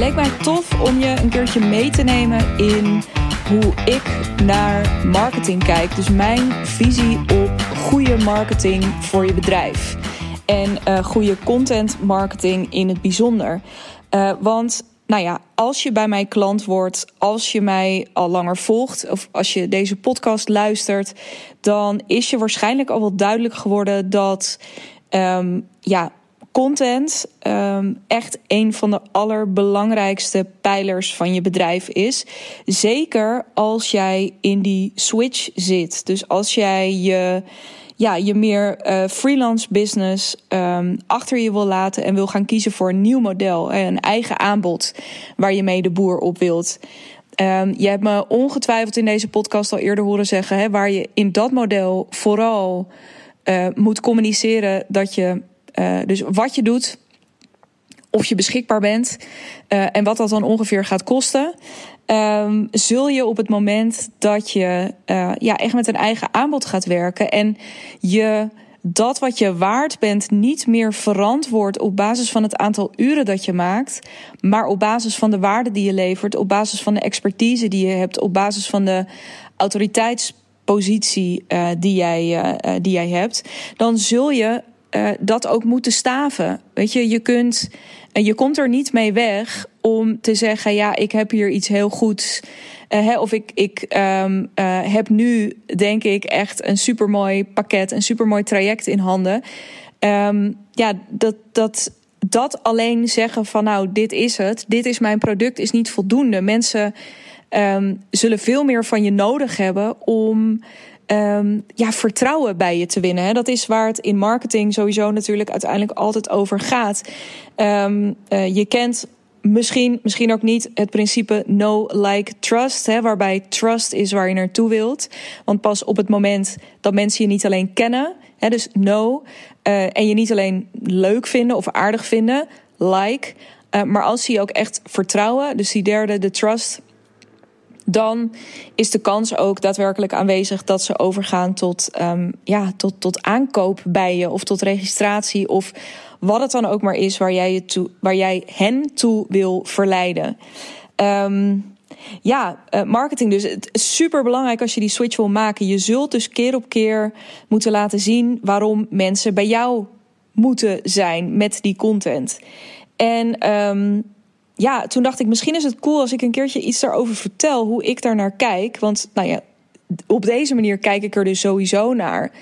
leek mij tof om je een keertje mee te nemen in hoe ik naar marketing kijk. Dus mijn visie op goede marketing voor je bedrijf. En uh, goede content marketing in het bijzonder. Uh, want nou ja, als je bij mij klant wordt, als je mij al langer volgt of als je deze podcast luistert, dan is je waarschijnlijk al wel duidelijk geworden dat um, ja, content um, echt een van de allerbelangrijkste pijlers van je bedrijf is. Zeker als jij in die switch zit. Dus als jij je, ja, je meer uh, freelance business um, achter je wil laten en wil gaan kiezen voor een nieuw model, een eigen aanbod waar je mee de boer op wilt. Um, je hebt me ongetwijfeld in deze podcast al eerder horen zeggen, hè, waar je in dat model vooral uh, moet communiceren dat je uh, dus wat je doet, of je beschikbaar bent uh, en wat dat dan ongeveer gaat kosten. Um, zul je op het moment dat je uh, ja, echt met een eigen aanbod gaat werken en je dat wat je waard bent niet meer verantwoord op basis van het aantal uren dat je maakt, maar op basis van de waarde die je levert, op basis van de expertise die je hebt, op basis van de autoriteitspositie die, jij, die jij hebt, dan zul je uh, dat ook moeten staven. Weet je, je kunt. En je komt er niet mee weg om te zeggen: ja, ik heb hier iets heel goeds. Uh, hè, of ik, ik um, uh, heb nu, denk ik, echt een supermooi pakket, een supermooi traject in handen. Um, ja, dat, dat, dat alleen zeggen van nou, dit is het, dit is mijn product, is niet voldoende. Mensen um, zullen veel meer van je nodig hebben om um, ja, vertrouwen bij je te winnen. Hè. Dat is waar het in marketing sowieso natuurlijk uiteindelijk altijd over gaat. Um, uh, je kent misschien, misschien ook niet het principe no like trust, hè, waarbij trust is waar je naartoe wilt. Want pas op het moment dat mensen je niet alleen kennen, hè, dus no, uh, en je niet alleen leuk vinden of aardig vinden, like, uh, maar als ze je ook echt vertrouwen, dus die derde, de trust, dan is de kans ook daadwerkelijk aanwezig dat ze overgaan tot, um, ja, tot, tot aankoop bij je of tot registratie of wat het dan ook maar is waar jij, je waar jij hen toe wil verleiden. Um, ja, uh, marketing dus. Het is super belangrijk als je die switch wil maken. Je zult dus keer op keer moeten laten zien waarom mensen bij jou moeten zijn met die content. En um, ja, toen dacht ik, misschien is het cool als ik een keertje iets daarover vertel, hoe ik daar naar kijk. Want nou ja, op deze manier kijk ik er dus sowieso naar.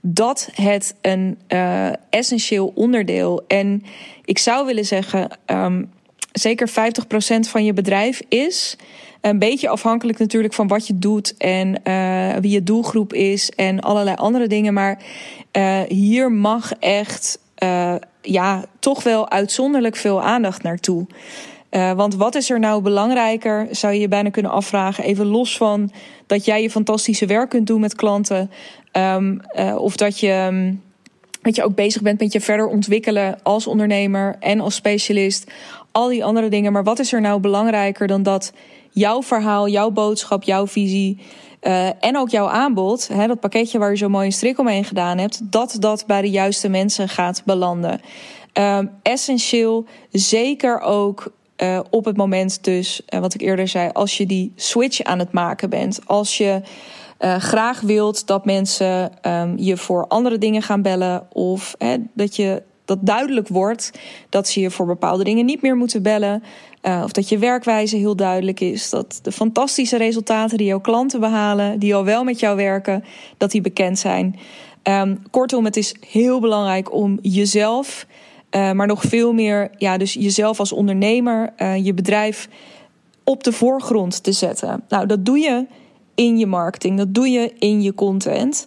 Dat het een uh, essentieel onderdeel en ik zou willen zeggen, um, zeker 50% van je bedrijf is. Een beetje afhankelijk natuurlijk van wat je doet en uh, wie je doelgroep is en allerlei andere dingen. Maar uh, hier mag echt ja, toch wel uitzonderlijk veel aandacht naartoe. Uh, want wat is er nou belangrijker, zou je je bijna kunnen afvragen. Even los van dat jij je fantastische werk kunt doen met klanten. Um, uh, of dat je, um, dat je ook bezig bent met je verder ontwikkelen als ondernemer en als specialist. Al die andere dingen. Maar wat is er nou belangrijker dan dat jouw verhaal, jouw boodschap, jouw visie. Uh, en ook jouw aanbod, hè, dat pakketje waar je zo mooi een strik omheen gedaan hebt, dat dat bij de juiste mensen gaat belanden. Um, essentieel, zeker ook uh, op het moment dus, uh, wat ik eerder zei, als je die switch aan het maken bent. Als je uh, graag wilt dat mensen um, je voor andere dingen gaan bellen. Of dat je dat duidelijk wordt dat ze je voor bepaalde dingen niet meer moeten bellen. of dat je werkwijze heel duidelijk is. Dat de fantastische resultaten die jouw klanten behalen, die al wel met jou werken, dat die bekend zijn. Um, kortom, het is heel belangrijk om jezelf uh, maar nog veel meer, ja, dus jezelf als ondernemer, uh, je bedrijf op de voorgrond te zetten. Nou, dat doe je in je marketing, dat doe je in je content.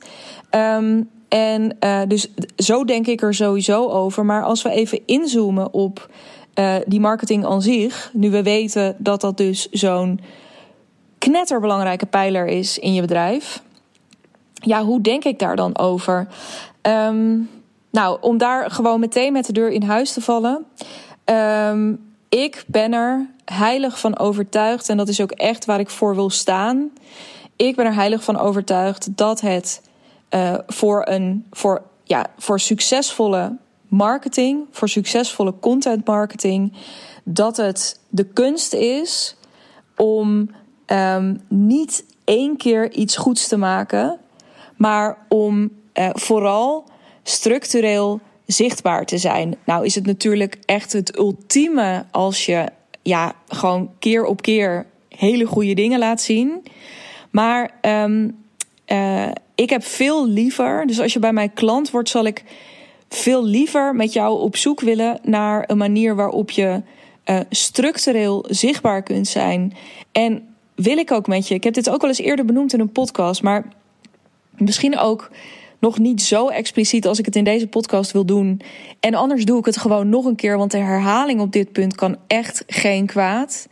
Um, en uh, dus zo denk ik er sowieso over. Maar als we even inzoomen op die marketing aan zich, nu we weten dat dat dus zo'n knetterbelangrijke pijler is in je bedrijf. Ja, hoe denk ik daar dan over? Um, nou, om daar gewoon meteen met de deur in huis te vallen. Um, ik ben er heilig van overtuigd, en dat is ook echt waar ik voor wil staan. Ik ben er heilig van overtuigd dat het uh, voor een voor, ja, voor succesvolle marketing, voor succesvolle content marketing, dat het de kunst is om um, niet één keer iets goeds te maken, maar om uh, vooral structureel zichtbaar te zijn. Nou is het natuurlijk echt het ultieme als je ja, gewoon keer op keer hele goede dingen laat zien. Maar um, uh, ik heb veel liever, dus als je bij mij klant wordt, zal ik veel liever met jou op zoek willen naar een manier waarop je uh, structureel zichtbaar kunt zijn. En wil ik ook met je. Ik heb dit ook al eens eerder benoemd in een podcast, maar misschien ook nog niet zo expliciet als ik het in deze podcast wil doen. En anders doe ik het gewoon nog een keer, want de herhaling op dit punt kan echt geen kwaad.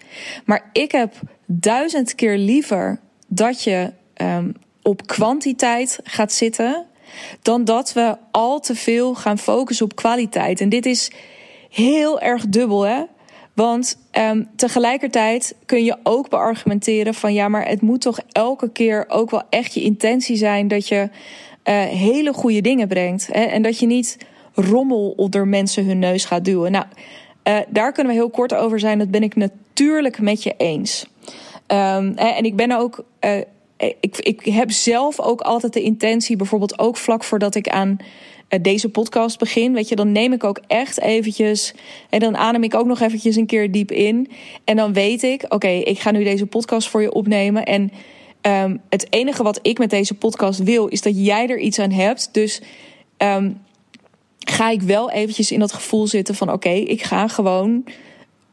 Maar ik heb duizend keer liever dat je um, op kwantiteit gaat zitten, dan dat we al te veel gaan focussen op kwaliteit. En dit is heel erg dubbel, hè? Want um, tegelijkertijd kun je ook beargumenteren van ja, maar het moet toch elke keer ook wel echt je intentie zijn dat je uh, hele goede dingen brengt. Hè? En dat je niet rommel onder mensen hun neus gaat duwen. Nou, uh, daar kunnen we heel kort over zijn. Dat ben ik natuurlijk met je eens. Um, en ik ben ook. Uh, ik, ik heb zelf ook altijd de intentie, bijvoorbeeld ook vlak voordat ik aan deze podcast begin, weet je, dan neem ik ook echt eventjes en dan adem ik ook nog eventjes een keer diep in en dan weet ik, oké, ik ga nu deze podcast voor je opnemen en um, het enige wat ik met deze podcast wil is dat jij er iets aan hebt, dus um, ga ik wel eventjes in dat gevoel zitten van, oké, ik ga gewoon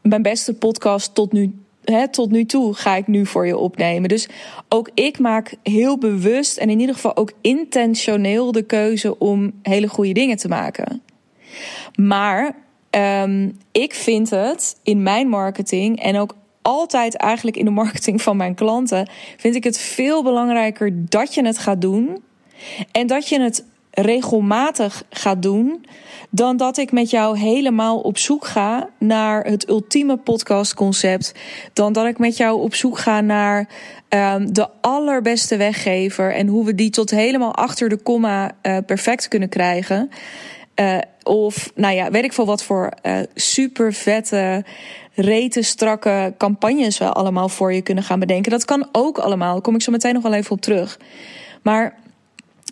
mijn beste podcast tot nu He, tot nu toe ga ik nu voor je opnemen. Dus ook ik maak heel bewust en in ieder geval ook intentioneel de keuze om hele goede dingen te maken. Maar um, ik vind het in mijn marketing en ook altijd eigenlijk in de marketing van mijn klanten, vind ik het veel belangrijker dat je het gaat doen en dat je het regelmatig gaat doen, dan dat ik met jou helemaal op zoek ga naar het ultieme podcastconcept. Dan dat ik met jou op zoek ga naar um, de allerbeste weggever en hoe we die tot helemaal achter de komma uh, perfect kunnen krijgen. Uh, of, nou ja, weet ik veel wat voor uh, super vette, rete strakke campagnes we allemaal voor je kunnen gaan bedenken. Dat kan ook allemaal. Daar kom ik zo meteen nog wel even op terug. Maar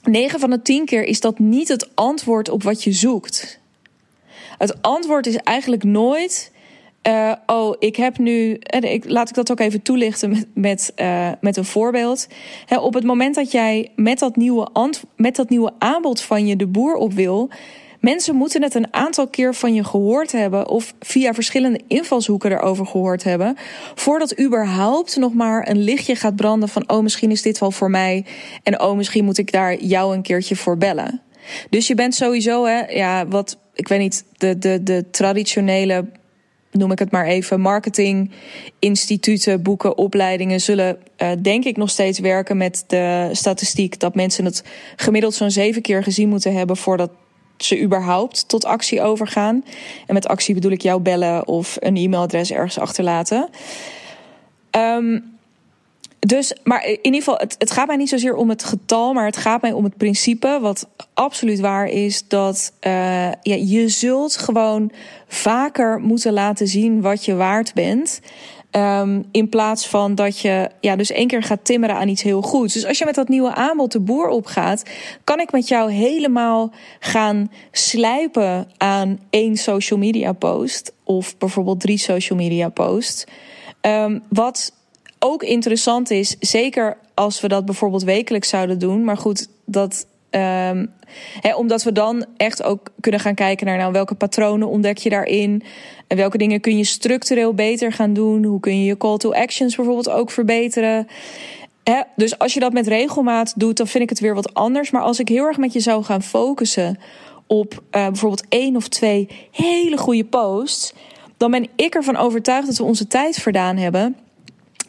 9 van de 10 keer is dat niet het antwoord op wat je zoekt. Het antwoord is eigenlijk nooit. Uh, oh, ik heb nu. Ik, laat ik dat ook even toelichten met, met, met een voorbeeld. op het moment dat jij met dat, nieuwe met dat nieuwe aanbod van je de boer op wil, Mensen moeten het een aantal keer van je gehoord hebben of via verschillende invalshoeken erover gehoord hebben, voordat überhaupt nog maar een lichtje gaat branden van oh misschien is dit wel voor mij en oh misschien moet ik daar jou een keertje voor bellen. Dus je bent sowieso, hè, ja, wat ik weet niet, de, de, de traditionele noem ik het maar even, marketinginstituten, boeken, opleidingen zullen uh, denk ik nog steeds werken met de statistiek dat mensen het gemiddeld zo'n zeven keer gezien moeten hebben voordat ze überhaupt tot actie overgaan. En met actie bedoel ik jou bellen of een e-mailadres ergens achterlaten. Um, dus, maar in ieder geval, het, het gaat mij niet zozeer om het getal, maar het gaat mij om het principe. Wat absoluut waar is, dat uh, ja, je zult gewoon vaker moeten laten zien wat je waard bent. Um, in plaats van dat je ja, dus één keer gaat timmeren aan iets heel goeds. Dus als je met dat nieuwe aanbod de boer opgaat, kan ik met jou helemaal gaan slijpen aan één social media post. Of bijvoorbeeld drie social media posts. Um, wat ook interessant is, zeker als we dat bijvoorbeeld wekelijks zouden doen. Maar goed, dat Um, omdat we dan echt ook kunnen gaan kijken naar nou, welke patronen ontdek je daarin. En welke dingen kun je structureel beter gaan doen. Hoe kun je je call to actions bijvoorbeeld ook verbeteren. dus als je dat met regelmaat doet, dan vind ik het weer wat anders. Maar als ik heel erg met je zou gaan focussen op uh, bijvoorbeeld één of twee hele goede posts. Dan ben ik ervan overtuigd dat we onze tijd verdaan hebben.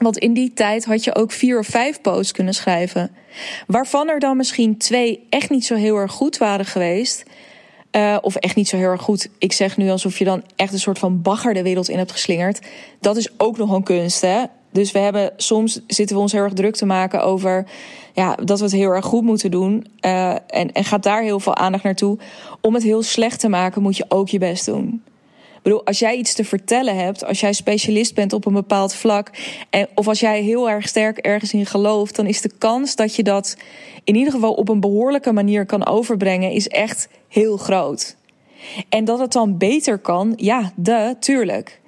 Want in die tijd had je ook vier of vijf posts kunnen schrijven. Waarvan er dan misschien twee echt niet zo heel erg goed waren geweest. Uh, of echt niet zo heel erg goed. Ik zeg nu alsof je dan echt een soort van bagger de wereld in hebt geslingerd. Dat is ook nog een kunst, hè? Dus we hebben soms zitten we ons heel erg druk te maken over ja, dat we het heel erg goed moeten doen. Uh, en, en gaat daar heel veel aandacht naartoe. Om het heel slecht te maken, moet je ook je best doen. Ik bedoel, als jij iets te vertellen hebt, als jij specialist bent op een bepaald vlak, en, of als jij heel erg sterk ergens in gelooft, dan is de kans dat je dat in ieder geval op een behoorlijke manier kan overbrengen, is echt heel groot. En dat het dan beter kan, ja, de, tuurlijk.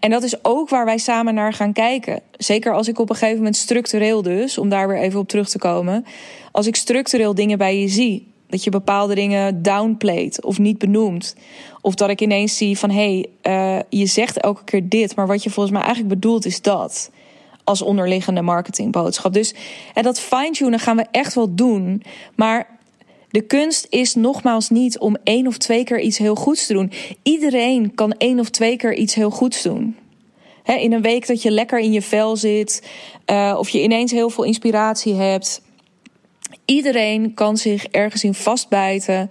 En dat is ook waar wij samen naar gaan kijken. Zeker als ik op een gegeven moment structureel dus, om daar weer even op terug te komen. Als ik structureel dingen bij je zie, dat je bepaalde dingen downplayt of niet benoemt. Of dat ik ineens zie van hé, hey, uh, je zegt elke keer dit, maar wat je volgens mij eigenlijk bedoelt is dat. Als onderliggende marketingboodschap. Dus en dat fine-tunen gaan we echt wel doen. Maar de kunst is nogmaals niet om één of twee keer iets heel goeds te doen. Iedereen kan één of twee keer iets heel goeds doen. in een week dat je lekker in je vel zit, uh, of je ineens heel veel inspiratie hebt. Iedereen kan zich ergens in vastbijten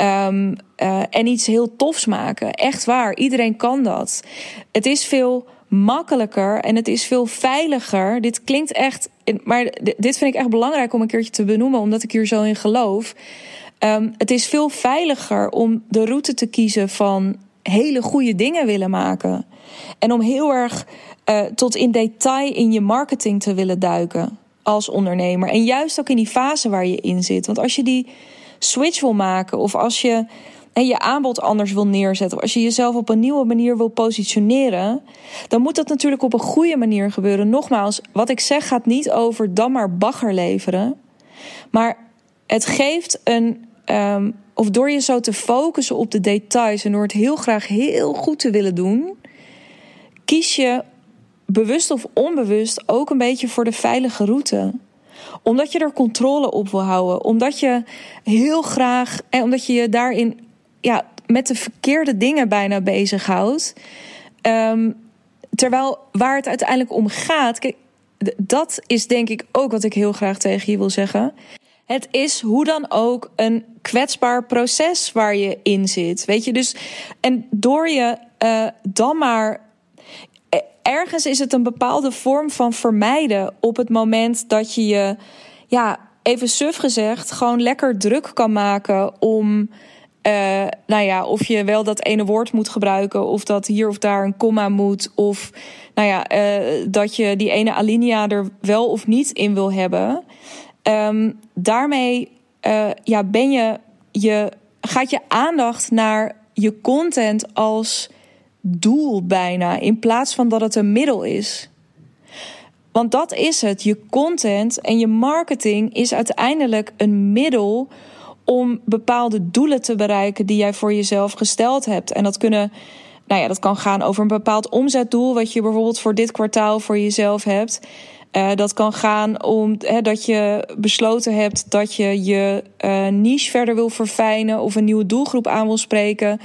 um, uh, en iets heel tofs maken. Echt waar, iedereen kan dat. Het is veel makkelijker en het is veel veiliger. Dit klinkt echt, maar dit vind ik echt belangrijk om een keertje te benoemen, omdat ik hier zo in geloof. Um, het is veel veiliger om de route te kiezen van hele goede dingen willen maken. En om heel erg uh, tot in detail in je marketing te willen duiken als ondernemer. En juist ook in die fase waar je in zit. Want als je die switch wil maken of als je en je aanbod anders wil neerzetten, of als je jezelf op een nieuwe manier wil positioneren, dan moet dat natuurlijk op een goede manier gebeuren. Nogmaals, wat ik zeg gaat niet over dan maar bagger leveren, maar het geeft een. Um, of door je zo te focussen op de details en door het heel graag heel goed te willen doen, kies je bewust of onbewust ook een beetje voor de veilige route omdat je er controle op wil houden. Omdat je heel graag. En omdat je je daarin ja, met de verkeerde dingen bijna bezighoudt. Um, terwijl waar het uiteindelijk om gaat. Kijk, dat is denk ik ook wat ik heel graag tegen je wil zeggen. Het is hoe dan ook een kwetsbaar proces waar je in zit. Weet je, dus. En door je uh, dan maar. Ergens is het een bepaalde vorm van vermijden op het moment dat je je. Ja, even suf gezegd, gewoon lekker druk kan maken om uh, nou ja, of je wel dat ene woord moet gebruiken, of dat hier of daar een komma moet, of nou ja, uh, dat je die ene alinea er wel of niet in wil hebben. Um, daarmee uh, ja, ben je, je, gaat je aandacht naar je content als doel bijna, in plaats van dat het een middel is. Want dat is het. Je content en je marketing is uiteindelijk een middel om bepaalde doelen te bereiken die jij voor jezelf gesteld hebt. En dat kunnen, nou ja, dat kan gaan over een bepaald omzetdoel, wat je bijvoorbeeld voor dit kwartaal voor jezelf hebt. Uh, dat kan gaan om dat je besloten hebt dat je je uh, niche verder wil verfijnen of een nieuwe doelgroep aan wil spreken.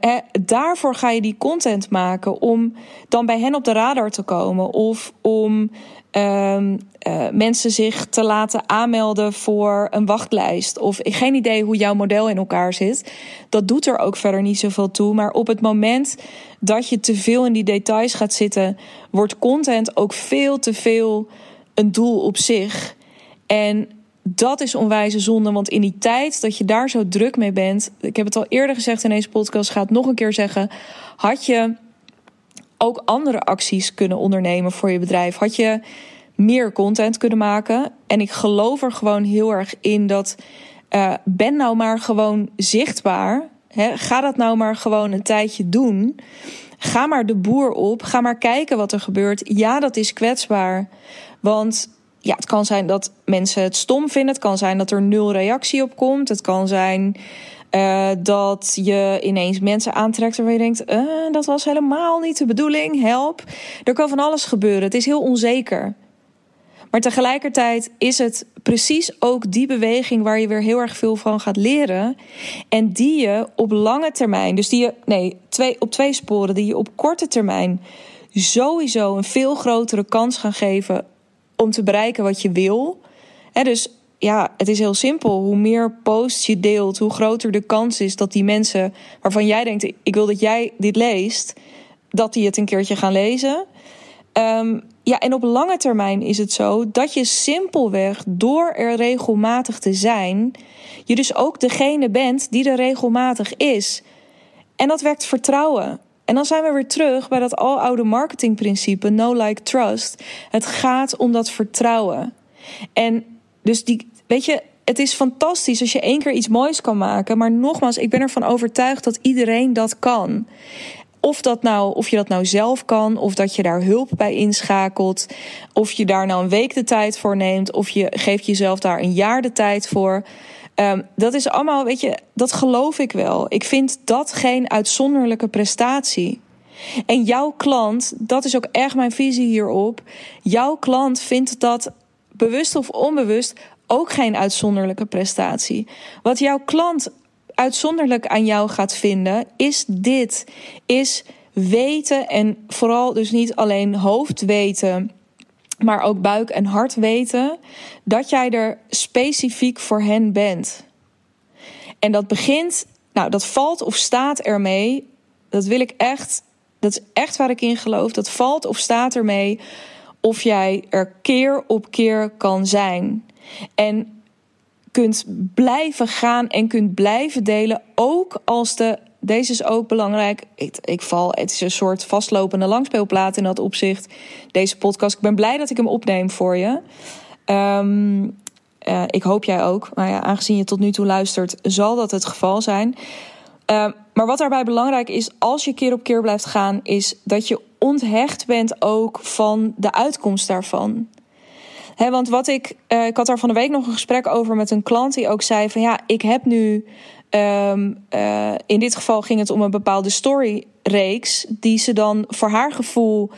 Hè, daarvoor ga je die content maken om dan bij hen op de radar te komen of om um, uh, mensen zich te laten aanmelden voor een wachtlijst. Of geen idee hoe jouw model in elkaar zit. Dat doet er ook verder niet zoveel toe. Maar op het moment dat je te veel in die details gaat zitten, wordt content ook veel te veel een doel op zich. En dat is onwijze zonde, want in die tijd dat je daar zo druk mee bent, ik heb het al eerder gezegd in deze podcast, ga het nog een keer zeggen, had je ook andere acties kunnen ondernemen voor je bedrijf? Had je meer content kunnen maken? En ik geloof er gewoon heel erg in dat uh, ben nou maar gewoon zichtbaar. Ga dat nou maar gewoon een tijdje doen. Ga maar de boer op. Ga maar kijken wat er gebeurt. Ja, dat is kwetsbaar. Want ja, het kan zijn dat mensen het stom vinden. Het kan zijn dat er nul reactie op komt. Het kan zijn uh, dat je ineens mensen aantrekt waarvan je denkt: uh, dat was helemaal niet de bedoeling, help. Er kan van alles gebeuren. Het is heel onzeker. Maar tegelijkertijd is het precies ook die beweging waar je weer heel erg veel van gaat leren. En die je op lange termijn, dus die je, nee, twee, op twee sporen, die je op korte termijn sowieso een veel grotere kans gaan geven om te bereiken wat je wil. He, dus ja, het is heel simpel. Hoe meer posts je deelt, hoe groter de kans is dat die mensen waarvan jij denkt: ik wil dat jij dit leest, dat die het een keertje gaan lezen. Um, ja, en op lange termijn is het zo dat je simpelweg door er regelmatig te zijn, je dus ook degene bent die er regelmatig is. En dat werkt vertrouwen. En dan zijn we weer terug bij dat aloude marketingprincipe: no like trust. Het gaat om dat vertrouwen. En dus die, weet je, het is fantastisch als je één keer iets moois kan maken. Maar nogmaals, ik ben ervan overtuigd dat iedereen dat kan. Of, dat nou, of je dat nou zelf kan, of dat je daar hulp bij inschakelt. Of je daar nou een week de tijd voor neemt, of je geeft jezelf daar een jaar de tijd voor. Um, dat is allemaal, weet je, dat geloof ik wel. Ik vind dat geen uitzonderlijke prestatie. En jouw klant, dat is ook echt mijn visie hierop. Jouw klant vindt dat bewust of onbewust ook geen uitzonderlijke prestatie. Wat jouw klant uitzonderlijk aan jou gaat vinden, is dit: is weten en vooral dus niet alleen hoofd weten, maar ook buik en hart weten dat jij er specifiek voor hen bent. En dat begint, nou, dat valt of staat ermee. Dat wil ik echt, dat is echt waar ik in geloof. Dat valt of staat ermee of jij er keer op keer kan zijn. En kunt blijven gaan en kunt blijven delen. Ook als de. Deze is ook belangrijk. Ik, ik val. Het is een soort vastlopende langspeelplaat in dat opzicht. Deze podcast. Ik ben blij dat ik hem opneem voor je. Um, uh, ik hoop jij ook. Maar ja, aangezien je tot nu toe luistert, zal dat het geval zijn. Uh, maar wat daarbij belangrijk is, als je keer op keer blijft gaan, is dat je onthecht bent ook van de uitkomst daarvan want wat ik, uh, ik had daar van de week nog een gesprek over met een klant die ook zei van ja, ik heb nu, um, uh, in dit geval ging het om een bepaalde storyreeks die ze dan voor haar gevoel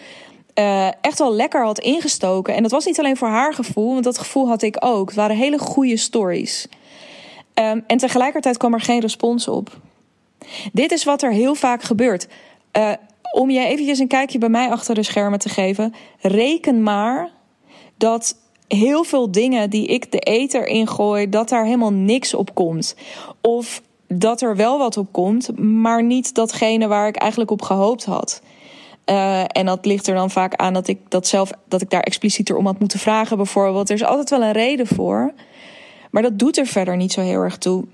uh, echt wel lekker had ingestoken. En dat was niet alleen voor haar gevoel, want dat gevoel had ik ook. Het waren hele goede stories. Um, en tegelijkertijd kwam er geen respons op. Dit is wat er heel vaak gebeurt. Uh, om je eventjes een kijkje bij mij achter de schermen te geven. Reken maar dat heel veel dingen die ik de eter ingooi, dat daar helemaal niks op komt. Of dat er wel wat op komt, maar niet datgene waar ik eigenlijk op gehoopt had. Uh, en dat ligt er dan vaak aan dat ik dat zelf, dat ik daar explicieter om had moeten vragen, bijvoorbeeld. Er is altijd wel een reden voor. Maar dat doet er verder niet zo heel erg toe.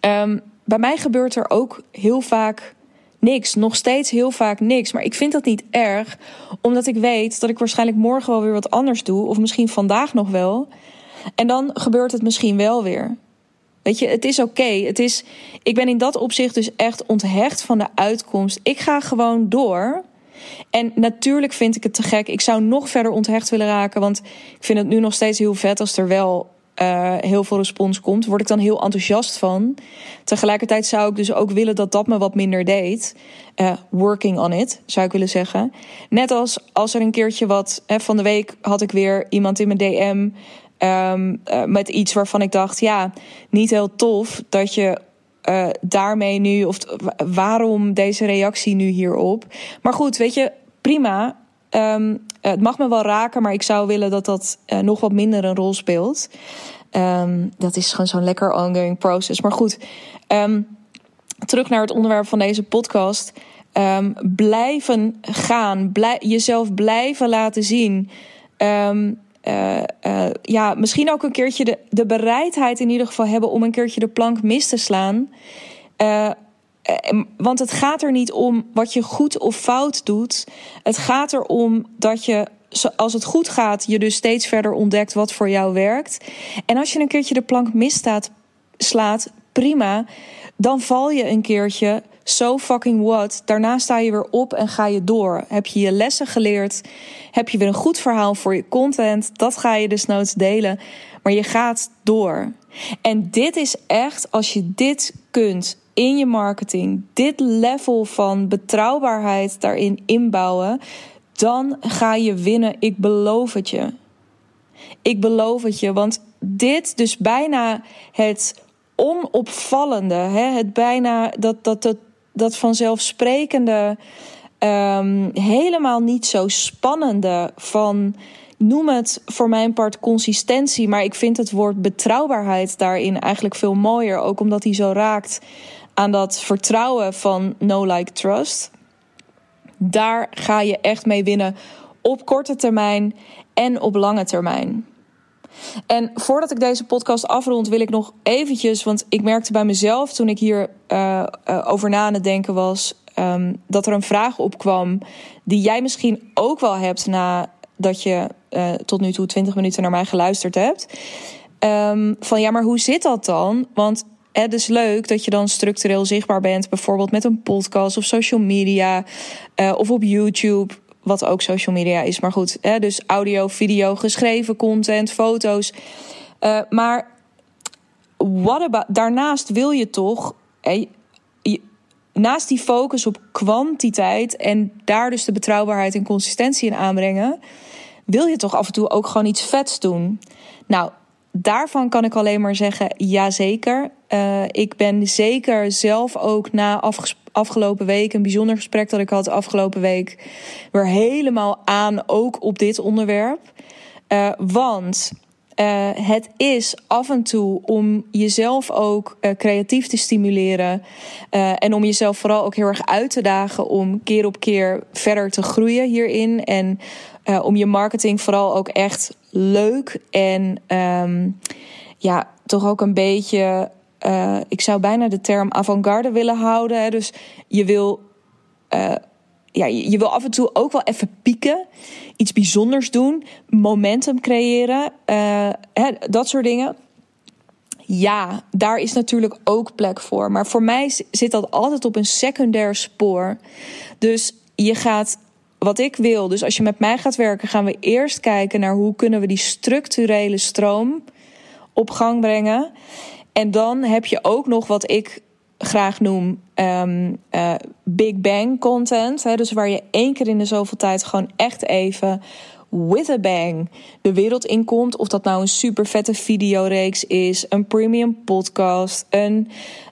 Um, bij mij gebeurt er ook heel vaak niks. Nog steeds heel vaak niks. Maar ik vind dat niet erg, omdat ik weet dat ik waarschijnlijk morgen wel weer wat anders doe. Of misschien vandaag nog wel. En dan gebeurt het misschien wel weer. Weet je, het is oké. Het is. Ik ben in dat opzicht dus echt onthecht van de uitkomst. Ik ga gewoon door. En natuurlijk vind ik het te gek. Ik zou nog verder onthecht willen raken. Want ik vind het nu nog steeds heel vet als er wel uh, heel veel respons komt, word ik dan heel enthousiast van. Tegelijkertijd zou ik dus ook willen dat dat me wat minder deed. Uh, working on it, zou ik willen zeggen. Net als als er een keertje wat. Hè, van de week had ik weer iemand in mijn DM. Uh, eh, met iets waarvan ik dacht: ja, niet heel tof dat je daarmee nu. Of waarom deze reactie nu hierop. Maar goed, weet je, prima. Um, het mag me wel raken, maar ik zou willen dat dat uh, nog wat minder een rol speelt. Um, dat is gewoon zo'n lekker ongoing process. Maar goed, um, terug naar het onderwerp van deze podcast. blijven gaan, jezelf blijven laten zien. Uh, ja, misschien ook een keertje de, de bereidheid in ieder geval hebben om een keertje de plank mis te slaan. Eh, want het gaat er niet om wat je goed of fout doet. Het gaat erom dat je, als het goed gaat, je dus steeds verder ontdekt wat voor jou werkt. En als je een keertje de plank misstaat, slaat, prima. Dan val je een keertje. So fucking what. Daarna sta je weer op en ga je door. Heb je je lessen geleerd? Heb je weer een goed verhaal voor je content? Dat ga je dus noods delen. Maar je gaat door. En dit is echt, als je dit kunt in je marketing dit level van betrouwbaarheid daarin inbouwen, dan ga je winnen. Ik beloof het je. Ik beloof het je, want dit dus bijna het onopvallende, hè, het bijna dat, dat, dat, dat vanzelfsprekende, um, helemaal niet zo spannende van noem het voor mijn part consistentie, maar ik vind het woord betrouwbaarheid daarin eigenlijk veel mooier, ook omdat hij zo raakt aan dat vertrouwen van no like trust. Daar ga je echt mee winnen op korte termijn en op lange termijn. En voordat ik deze podcast afrond, wil ik nog eventjes, want ik merkte bij mezelf toen ik hier uh, over na aan het denken was, um, dat er een vraag opkwam die jij misschien ook wel hebt nadat je uh, tot nu toe 20 minuten naar mij geluisterd hebt. Um, van ja, maar hoe zit dat dan? Want het is leuk dat je dan structureel zichtbaar bent, bijvoorbeeld met een podcast of social media uh, of op YouTube wat ook social media is. Maar goed, hè, dus audio, video, geschreven content, foto's. Maar what about, daarnaast wil je toch, naast die focus op kwantiteit en daar dus de betrouwbaarheid en consistentie in aanbrengen, wil je toch af en toe ook gewoon iets vets doen. Nou, daarvan kan ik alleen maar zeggen, ja zeker. Uh, ik ben zeker zelf ook na afgelopen week, een bijzonder gesprek dat ik had afgelopen week, weer helemaal aan, ook op dit onderwerp. Uh, want uh, het is af en toe om jezelf ook creatief te stimuleren. en om jezelf vooral ook heel erg uit te dagen om keer op keer verder te groeien hierin. En om je marketing vooral ook echt leuk en um, ja, toch ook een beetje uh, ik zou bijna de term avant-garde willen houden. Dus je wil, uh, ja, je wil af en toe ook wel even pieken, iets bijzonders doen, momentum creëren, uh, hè, dat soort dingen. Ja, daar is natuurlijk ook plek voor. Maar voor mij zit dat altijd op een secundair spoor. Dus je gaat wat ik wil. Dus als je met mij gaat werken, gaan we eerst kijken naar hoe kunnen we die structurele stroom op gang brengen. En dan heb je ook nog wat ik graag noem um, uh, Big Bang content. Hè, dus waar je één keer in de zoveel tijd gewoon echt even with a bang de wereld in komt. Of dat nou een super vette videoreeks is, een premium podcast, een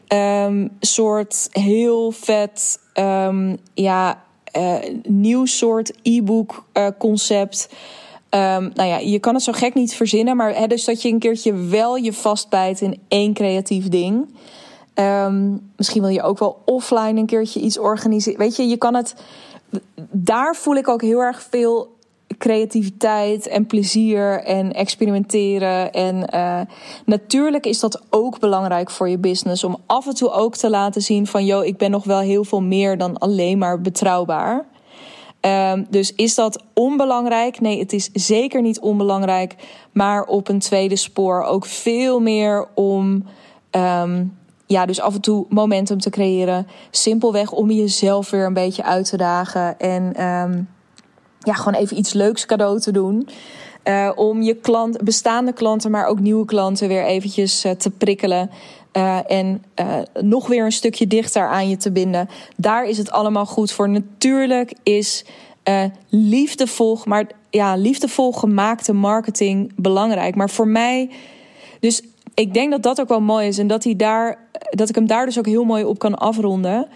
um, soort heel vet um, ja, uh, nieuw soort e-book uh, concept. Um, nou ja, je kan het zo gek niet verzinnen, maar hè, dus dat je een keertje wel je vastbijt in één creatief ding. Um, misschien wil je ook wel offline een keertje iets organiseren. Weet je, je kan het. Daar voel ik ook heel erg veel creativiteit en plezier en experimenteren. En uh, natuurlijk is dat ook belangrijk voor je business. Om af en toe ook te laten zien van... yo, ik ben nog wel heel veel meer dan alleen maar betrouwbaar. Um, dus is dat onbelangrijk? Nee, het is zeker niet onbelangrijk. Maar op een tweede spoor ook veel meer om. Um, ja, dus af en toe momentum te creëren. Simpelweg om jezelf weer een beetje uit te dagen. En um, ja, gewoon even iets leuks cadeau te doen. Uh, om je klant, bestaande klanten, maar ook nieuwe klanten weer eventjes uh, te prikkelen. Uh, en uh, nog weer een stukje dichter aan je te binden. Daar is het allemaal goed voor. Natuurlijk is uh, liefdevol, maar ja, liefdevol gemaakte marketing belangrijk. Maar voor mij, dus ik denk dat dat ook wel mooi is en dat, hij daar, dat ik hem daar dus ook heel mooi op kan afronden.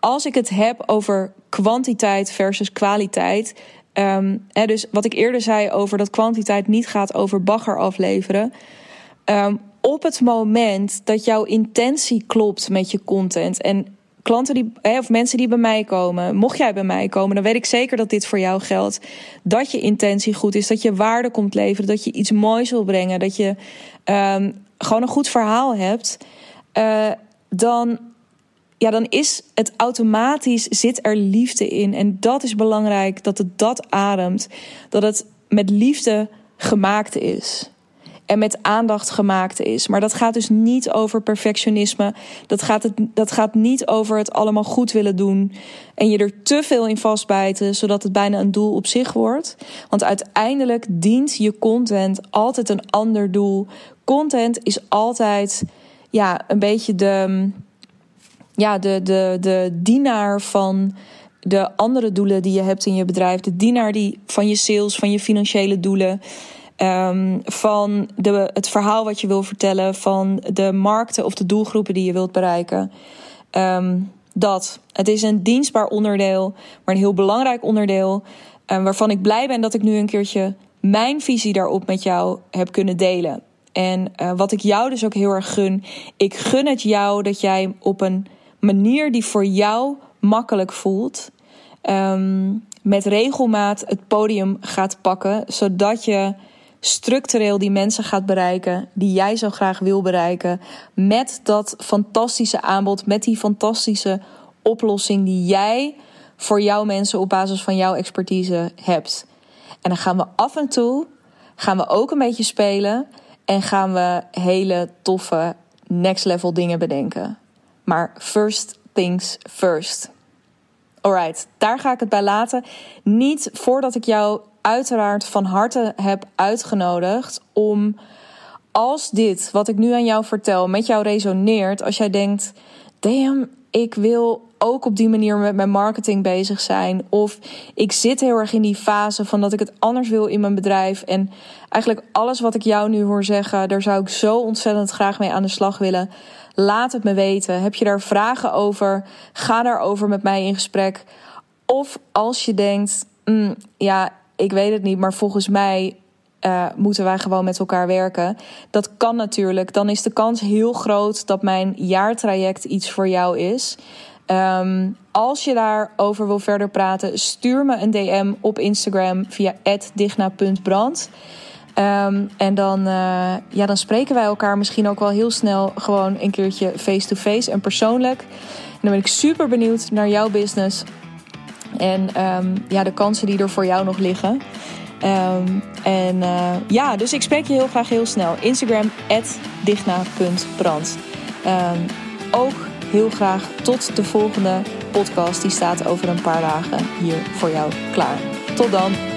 Als ik het heb over kwantiteit versus kwaliteit. Um, hè, dus wat ik eerder zei over dat kwantiteit niet gaat over bagger afleveren. Um, op het moment dat jouw intentie klopt met je content. En klanten die, of mensen die bij mij komen, mocht jij bij mij komen, dan weet ik zeker dat dit voor jou geldt. Dat je intentie goed is, dat je waarde komt leveren, dat je iets moois wil brengen, dat je um, gewoon een goed verhaal hebt. Uh, dan, ja, dan is het automatisch, zit er liefde in. En dat is belangrijk, dat het dat ademt. Dat het met liefde gemaakt is en met aandacht gemaakt is. Maar dat gaat dus niet over perfectionisme. Dat gaat, het, dat gaat niet over het allemaal goed willen doen. En je er te veel in vastbijten, zodat het bijna een doel op zich wordt. Want uiteindelijk dient je content altijd een ander doel. Content is altijd ja, een beetje de, ja, de, de, de dienaar van de andere doelen die je hebt in je bedrijf. De dienaar die, van je sales, van je financiële doelen. Um, van de, het verhaal wat je wil vertellen, van de markten of de doelgroepen die je wilt bereiken. Um, dat. Het is een dienstbaar onderdeel, maar een heel belangrijk onderdeel. Um, waarvan ik blij ben dat ik nu een keertje mijn visie daarop met jou heb kunnen delen. En uh, wat ik jou dus ook heel erg gun. Ik gun het jou dat jij op een manier die voor jou makkelijk voelt. Met regelmaat het podium gaat pakken, zodat je structureel die mensen gaat bereiken die jij zo graag wil bereiken. Met dat fantastische aanbod, met die fantastische oplossing die jij voor jouw mensen op basis van jouw expertise hebt. En dan gaan we af en toe gaan we ook een beetje spelen en gaan we hele toffe next level dingen bedenken. Maar first things first. Alright, daar ga ik het bij laten. Niet voordat ik jou uiteraard van harte heb uitgenodigd om als dit wat ik nu aan jou vertel met jou resoneert, als jij denkt, damn, ik wil ook op die manier met mijn marketing bezig zijn. Of ik zit heel erg in die fase van dat ik het anders wil in mijn bedrijf. En eigenlijk alles wat ik jou nu hoor zeggen, daar zou ik zo ontzettend graag mee aan de slag willen. Laat het me weten. Heb je daar vragen over? Ga daarover met mij in gesprek. Of als je denkt, mm, ja, ik weet het niet, maar volgens mij uh, moeten wij gewoon met elkaar werken. Dat kan natuurlijk. Dan is de kans heel groot dat mijn jaartraject iets voor jou is. Um, als je daarover wil verder praten, stuur me een DM op Instagram via digna.brand. Um, en dan, uh, ja, dan spreken wij elkaar misschien ook wel heel snel gewoon een keertje face-to-face -face en persoonlijk. En dan ben ik super benieuwd naar jouw business. En um, ja, de kansen die er voor jou nog liggen. Um, en uh, ja, dus ik spreek je heel graag heel snel. Instagram, digna.brand. Um, ook heel graag tot de volgende podcast. Die staat over een paar dagen hier voor jou klaar. Tot dan.